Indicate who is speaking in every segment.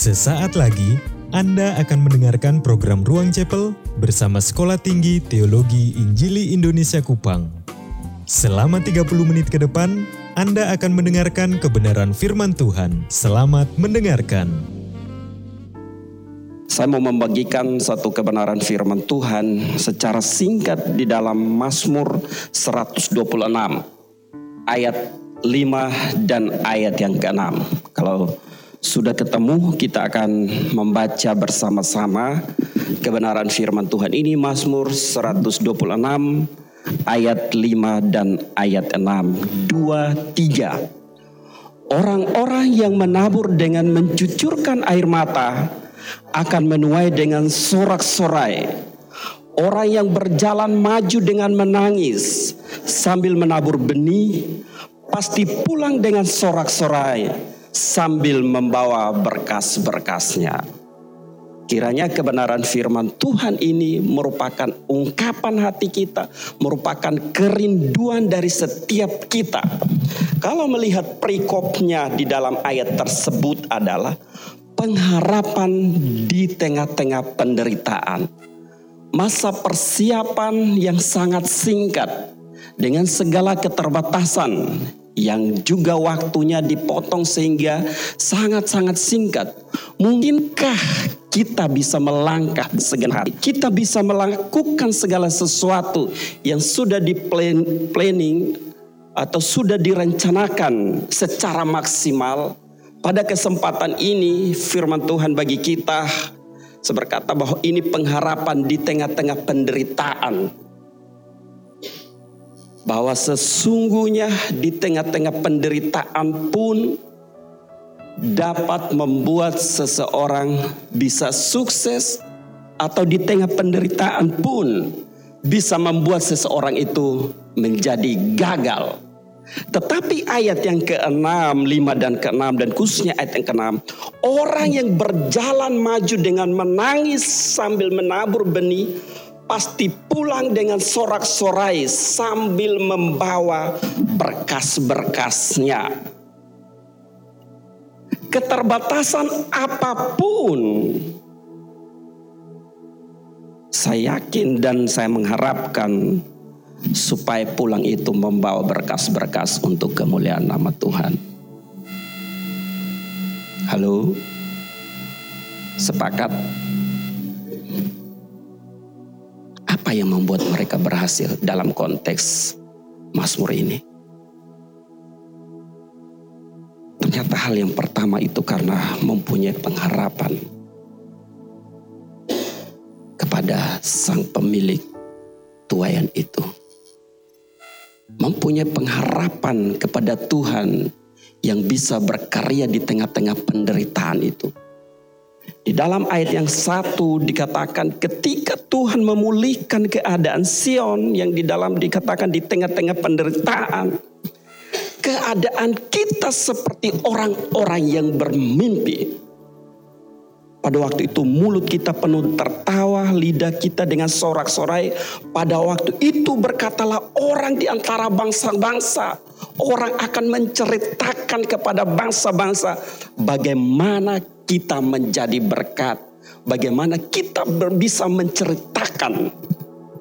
Speaker 1: Sesaat lagi Anda akan mendengarkan program Ruang Chapel bersama Sekolah Tinggi Teologi Injili Indonesia Kupang. Selama 30 menit ke depan, Anda akan mendengarkan kebenaran firman Tuhan. Selamat mendengarkan.
Speaker 2: Saya mau membagikan satu kebenaran firman Tuhan secara singkat di dalam Mazmur 126 ayat 5 dan ayat yang ke-6. Kalau sudah ketemu, kita akan membaca bersama-sama kebenaran firman Tuhan ini Mazmur 126 ayat 5 dan ayat 6. 2 3. Orang-orang yang menabur dengan mencucurkan air mata akan menuai dengan sorak-sorai. Orang yang berjalan maju dengan menangis sambil menabur benih pasti pulang dengan sorak-sorai sambil membawa berkas-berkasnya. Kiranya kebenaran firman Tuhan ini merupakan ungkapan hati kita, merupakan kerinduan dari setiap kita. Kalau melihat perikopnya di dalam ayat tersebut adalah pengharapan di tengah-tengah penderitaan. Masa persiapan yang sangat singkat dengan segala keterbatasan yang juga waktunya dipotong sehingga sangat-sangat singkat. Mungkinkah kita bisa melangkah segenap hati? Kita bisa melakukan segala sesuatu yang sudah di planning atau sudah direncanakan secara maksimal pada kesempatan ini firman Tuhan bagi kita seberkata bahwa ini pengharapan di tengah-tengah penderitaan. Bahwa sesungguhnya di tengah-tengah penderitaan pun dapat membuat seseorang bisa sukses atau di tengah penderitaan pun bisa membuat seseorang itu menjadi gagal. Tetapi ayat yang ke-6, 5 dan ke-6 dan khususnya ayat yang ke-6. Orang yang berjalan maju dengan menangis sambil menabur benih. Pasti pulang dengan sorak-sorai sambil membawa berkas-berkasnya. Keterbatasan apa pun. Saya yakin dan saya mengharapkan supaya pulang itu membawa berkas-berkas untuk kemuliaan nama Tuhan. Halo, sepakat? Apa yang membuat mereka berhasil dalam konteks Mazmur ini? Ternyata hal yang pertama itu karena mempunyai pengharapan kepada sang pemilik tuayan itu mempunyai pengharapan kepada Tuhan yang bisa berkarya di tengah-tengah penderitaan itu. Di dalam ayat yang satu dikatakan ketika Tuhan memulihkan keadaan Sion yang di dalam dikatakan di tengah-tengah penderitaan. Keadaan kita seperti orang-orang yang bermimpi. Pada waktu itu mulut kita penuh tertawa, lidah kita dengan sorak-sorai. Pada waktu itu berkatalah orang di antara bangsa-bangsa. Orang akan menceritakan kepada bangsa-bangsa bagaimana kita menjadi berkat. Bagaimana kita bisa menceritakan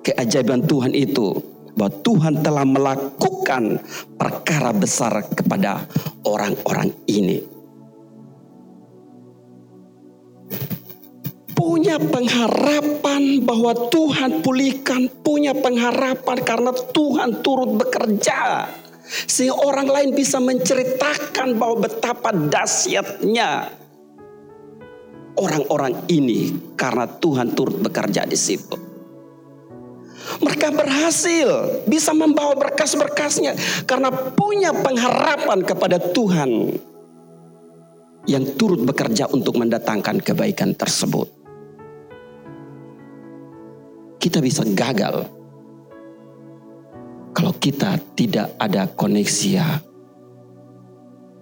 Speaker 2: keajaiban Tuhan itu. Bahwa Tuhan telah melakukan perkara besar kepada orang-orang ini. punya pengharapan bahwa Tuhan pulihkan, punya pengharapan karena Tuhan turut bekerja. Sehingga orang lain bisa menceritakan bahwa betapa dahsyatnya orang-orang ini karena Tuhan turut bekerja di situ. Mereka berhasil bisa membawa berkas-berkasnya karena punya pengharapan kepada Tuhan yang turut bekerja untuk mendatangkan kebaikan tersebut kita bisa gagal kalau kita tidak ada koneksi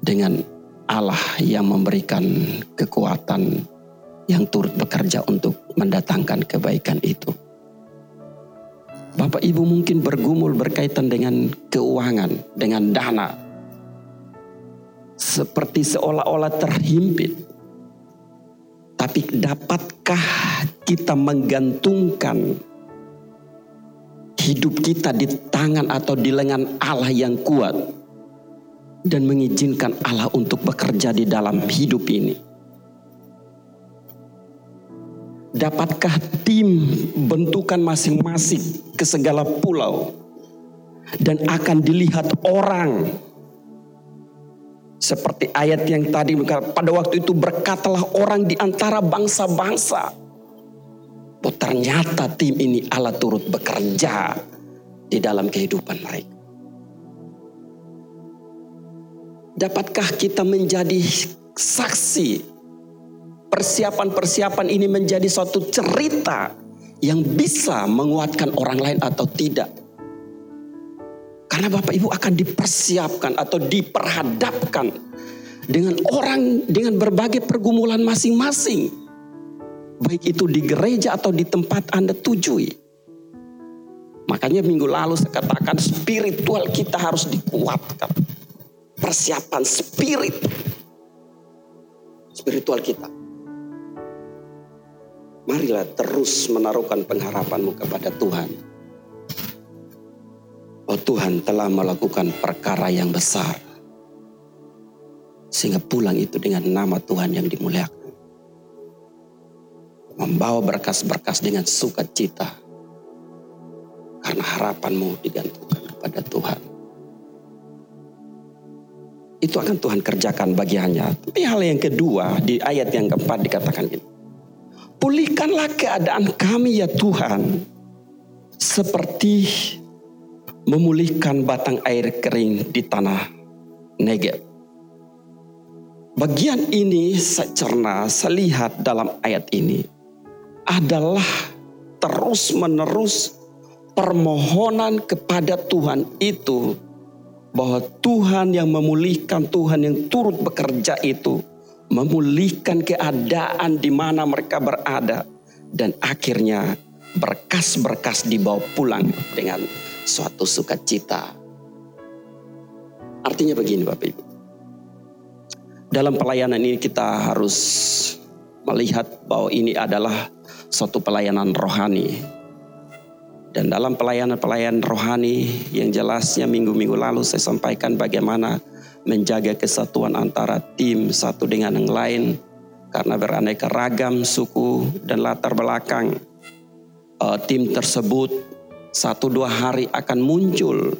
Speaker 2: dengan Allah yang memberikan kekuatan yang turut bekerja untuk mendatangkan kebaikan itu. Bapak Ibu mungkin bergumul berkaitan dengan keuangan, dengan dana. Seperti seolah-olah terhimpit. Tetapi dapatkah kita menggantungkan hidup kita di tangan atau di lengan Allah yang kuat dan mengizinkan Allah untuk bekerja di dalam hidup ini? Dapatkah tim bentukan masing-masing ke segala pulau dan akan dilihat orang seperti ayat yang tadi pada waktu itu berkatalah orang di antara bangsa-bangsa. Oh ternyata tim ini Allah turut bekerja di dalam kehidupan mereka. Dapatkah kita menjadi saksi persiapan-persiapan ini menjadi suatu cerita yang bisa menguatkan orang lain atau tidak? Karena Bapak Ibu akan dipersiapkan atau diperhadapkan dengan orang dengan berbagai pergumulan masing-masing. Baik itu di gereja atau di tempat Anda tujui. Makanya minggu lalu saya katakan spiritual kita harus dikuatkan. Persiapan spirit. Spiritual kita. Marilah terus menaruhkan pengharapanmu kepada Tuhan Oh Tuhan telah melakukan perkara yang besar. Sehingga pulang itu dengan nama Tuhan yang dimuliakan. Membawa berkas-berkas dengan sukacita. Karena harapanmu digantungkan kepada Tuhan. Itu akan Tuhan kerjakan bagiannya. Tapi hal yang kedua di ayat yang keempat dikatakan gini. Pulihkanlah keadaan kami ya Tuhan. Seperti memulihkan batang air kering di tanah Negeb. Bagian ini saya cerna, saya lihat dalam ayat ini adalah terus menerus permohonan kepada Tuhan itu bahwa Tuhan yang memulihkan, Tuhan yang turut bekerja itu memulihkan keadaan di mana mereka berada dan akhirnya berkas-berkas dibawa pulang dengan suatu sukacita. Artinya begini Bapak Ibu. Dalam pelayanan ini kita harus melihat bahwa ini adalah suatu pelayanan rohani. Dan dalam pelayanan-pelayanan rohani yang jelasnya minggu-minggu lalu saya sampaikan bagaimana menjaga kesatuan antara tim satu dengan yang lain. Karena beraneka ragam suku dan latar belakang uh, tim tersebut satu dua hari akan muncul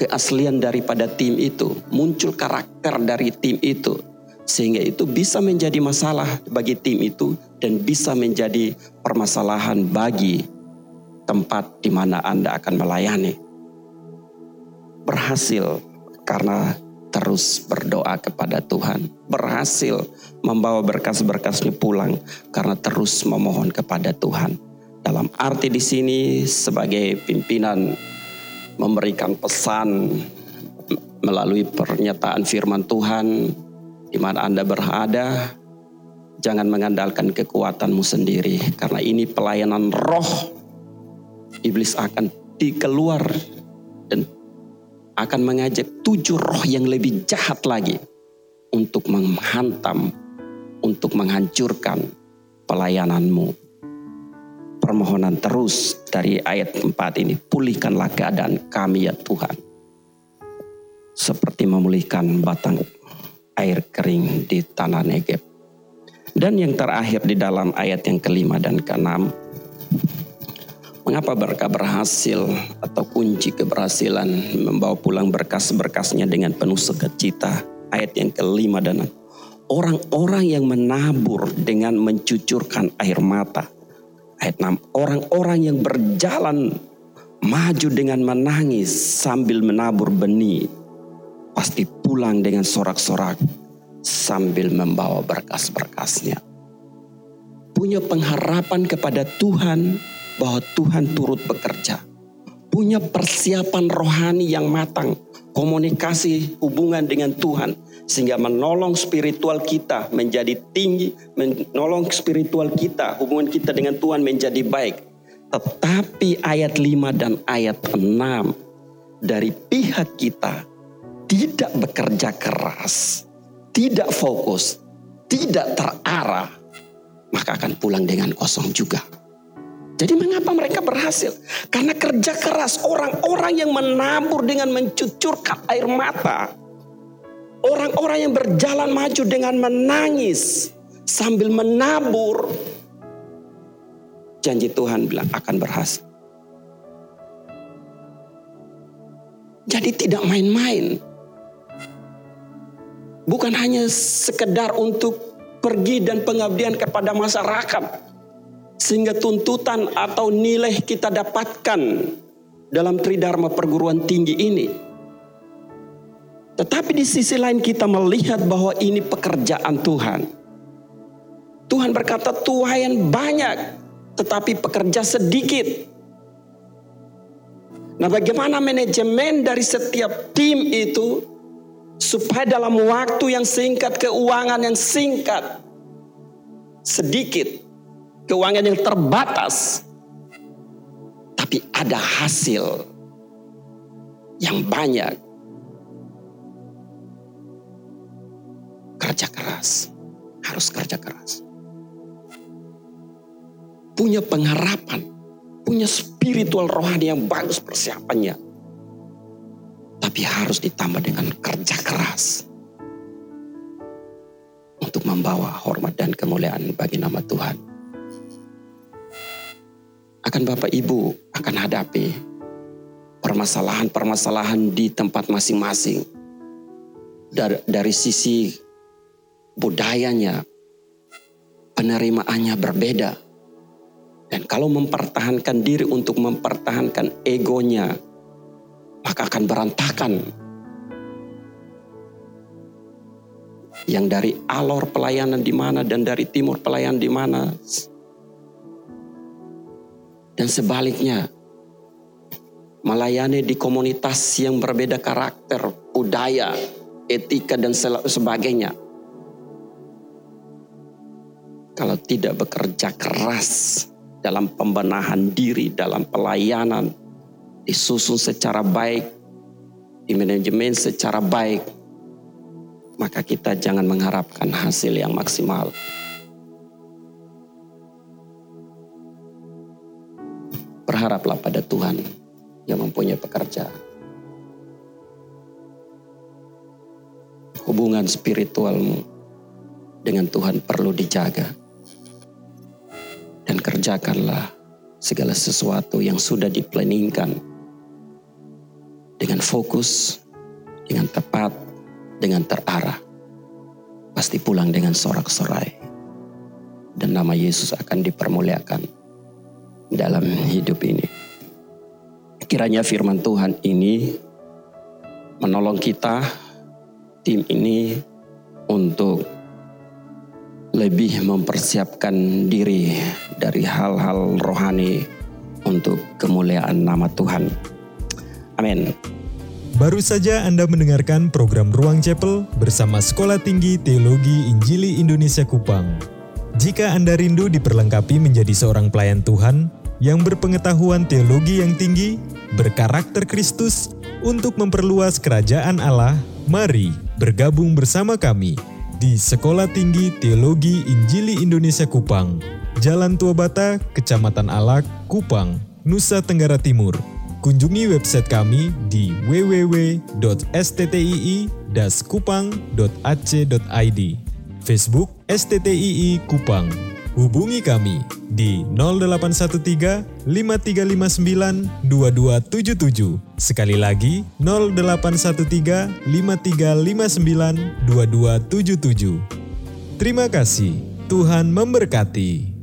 Speaker 2: keaslian daripada tim itu, muncul karakter dari tim itu, sehingga itu bisa menjadi masalah bagi tim itu dan bisa menjadi permasalahan bagi tempat di mana Anda akan melayani. Berhasil karena terus berdoa kepada Tuhan. Berhasil membawa berkas-berkasnya pulang karena terus memohon kepada Tuhan dalam arti di sini sebagai pimpinan memberikan pesan melalui pernyataan firman Tuhan di mana Anda berada jangan mengandalkan kekuatanmu sendiri karena ini pelayanan roh iblis akan dikeluar dan akan mengajak tujuh roh yang lebih jahat lagi untuk menghantam untuk menghancurkan pelayananmu permohonan terus dari ayat 4 ini. Pulihkanlah keadaan kami ya Tuhan. Seperti memulihkan batang air kering di tanah Negeb. Dan yang terakhir di dalam ayat yang kelima dan keenam, mengapa mereka berhasil atau kunci keberhasilan membawa pulang berkas-berkasnya dengan penuh sukacita? Ayat yang kelima dan orang-orang yang menabur dengan mencucurkan air mata Ayat 6, orang-orang yang berjalan maju dengan menangis sambil menabur benih pasti pulang dengan sorak-sorak sambil membawa berkas-berkasnya. Punya pengharapan kepada Tuhan bahwa Tuhan turut bekerja. Punya persiapan rohani yang matang, komunikasi hubungan dengan Tuhan sehingga menolong spiritual kita menjadi tinggi, menolong spiritual kita, hubungan kita dengan Tuhan menjadi baik. Tetapi ayat 5 dan ayat 6 dari pihak kita tidak bekerja keras, tidak fokus, tidak terarah, maka akan pulang dengan kosong juga. Jadi mengapa mereka berhasil? Karena kerja keras orang-orang yang menabur dengan mencucurkan air mata. Orang-orang yang berjalan maju dengan menangis sambil menabur. Janji Tuhan bilang akan berhasil. Jadi tidak main-main. Bukan hanya sekedar untuk pergi dan pengabdian kepada masyarakat. Sehingga tuntutan atau nilai kita dapatkan dalam Tridharma perguruan tinggi ini. Tetapi di sisi lain kita melihat bahwa ini pekerjaan Tuhan. Tuhan berkata tuayan banyak tetapi pekerja sedikit. Nah bagaimana manajemen dari setiap tim itu supaya dalam waktu yang singkat, keuangan yang singkat, sedikit, keuangan yang terbatas, tapi ada hasil yang banyak. Kerja keras, harus kerja keras. Punya pengharapan, punya spiritual rohani yang bagus persiapannya tapi harus ditambah dengan kerja keras untuk membawa hormat dan kemuliaan bagi nama Tuhan. Akan Bapak Ibu akan hadapi permasalahan-permasalahan di tempat masing-masing. Dari, dari sisi budayanya, penerimaannya berbeda. Dan kalau mempertahankan diri untuk mempertahankan egonya, maka akan berantakan. Yang dari alor pelayanan di mana dan dari timur pelayanan di mana. Dan sebaliknya, melayani di komunitas yang berbeda karakter, budaya, etika dan sebagainya. Kalau tidak bekerja keras dalam pembenahan diri, dalam pelayanan, disusun secara baik, di manajemen secara baik, maka kita jangan mengharapkan hasil yang maksimal. Berharaplah pada Tuhan yang mempunyai pekerjaan. Hubungan spiritualmu dengan Tuhan perlu dijaga. Dan kerjakanlah segala sesuatu yang sudah diplanningkan dengan fokus, dengan tepat, dengan terarah, pasti pulang dengan sorak-sorai. Dan nama Yesus akan dipermuliakan dalam hidup ini. Kiranya firman Tuhan ini menolong kita, tim ini untuk lebih mempersiapkan diri dari hal-hal rohani untuk kemuliaan nama Tuhan. Amin.
Speaker 1: Baru saja Anda mendengarkan program Ruang Chapel bersama Sekolah Tinggi Teologi Injili Indonesia Kupang. Jika Anda rindu diperlengkapi menjadi seorang pelayan Tuhan yang berpengetahuan teologi yang tinggi, berkarakter Kristus untuk memperluas kerajaan Allah, mari bergabung bersama kami di Sekolah Tinggi Teologi Injili Indonesia Kupang, Jalan Tua Bata, Kecamatan Alak, Kupang, Nusa Tenggara Timur. Kunjungi website kami di www.stii-kupang.ac.id Facebook STTII Kupang Hubungi kami di 0813 5359 2277. Sekali lagi 0813 5359 2277. Terima kasih. Tuhan memberkati.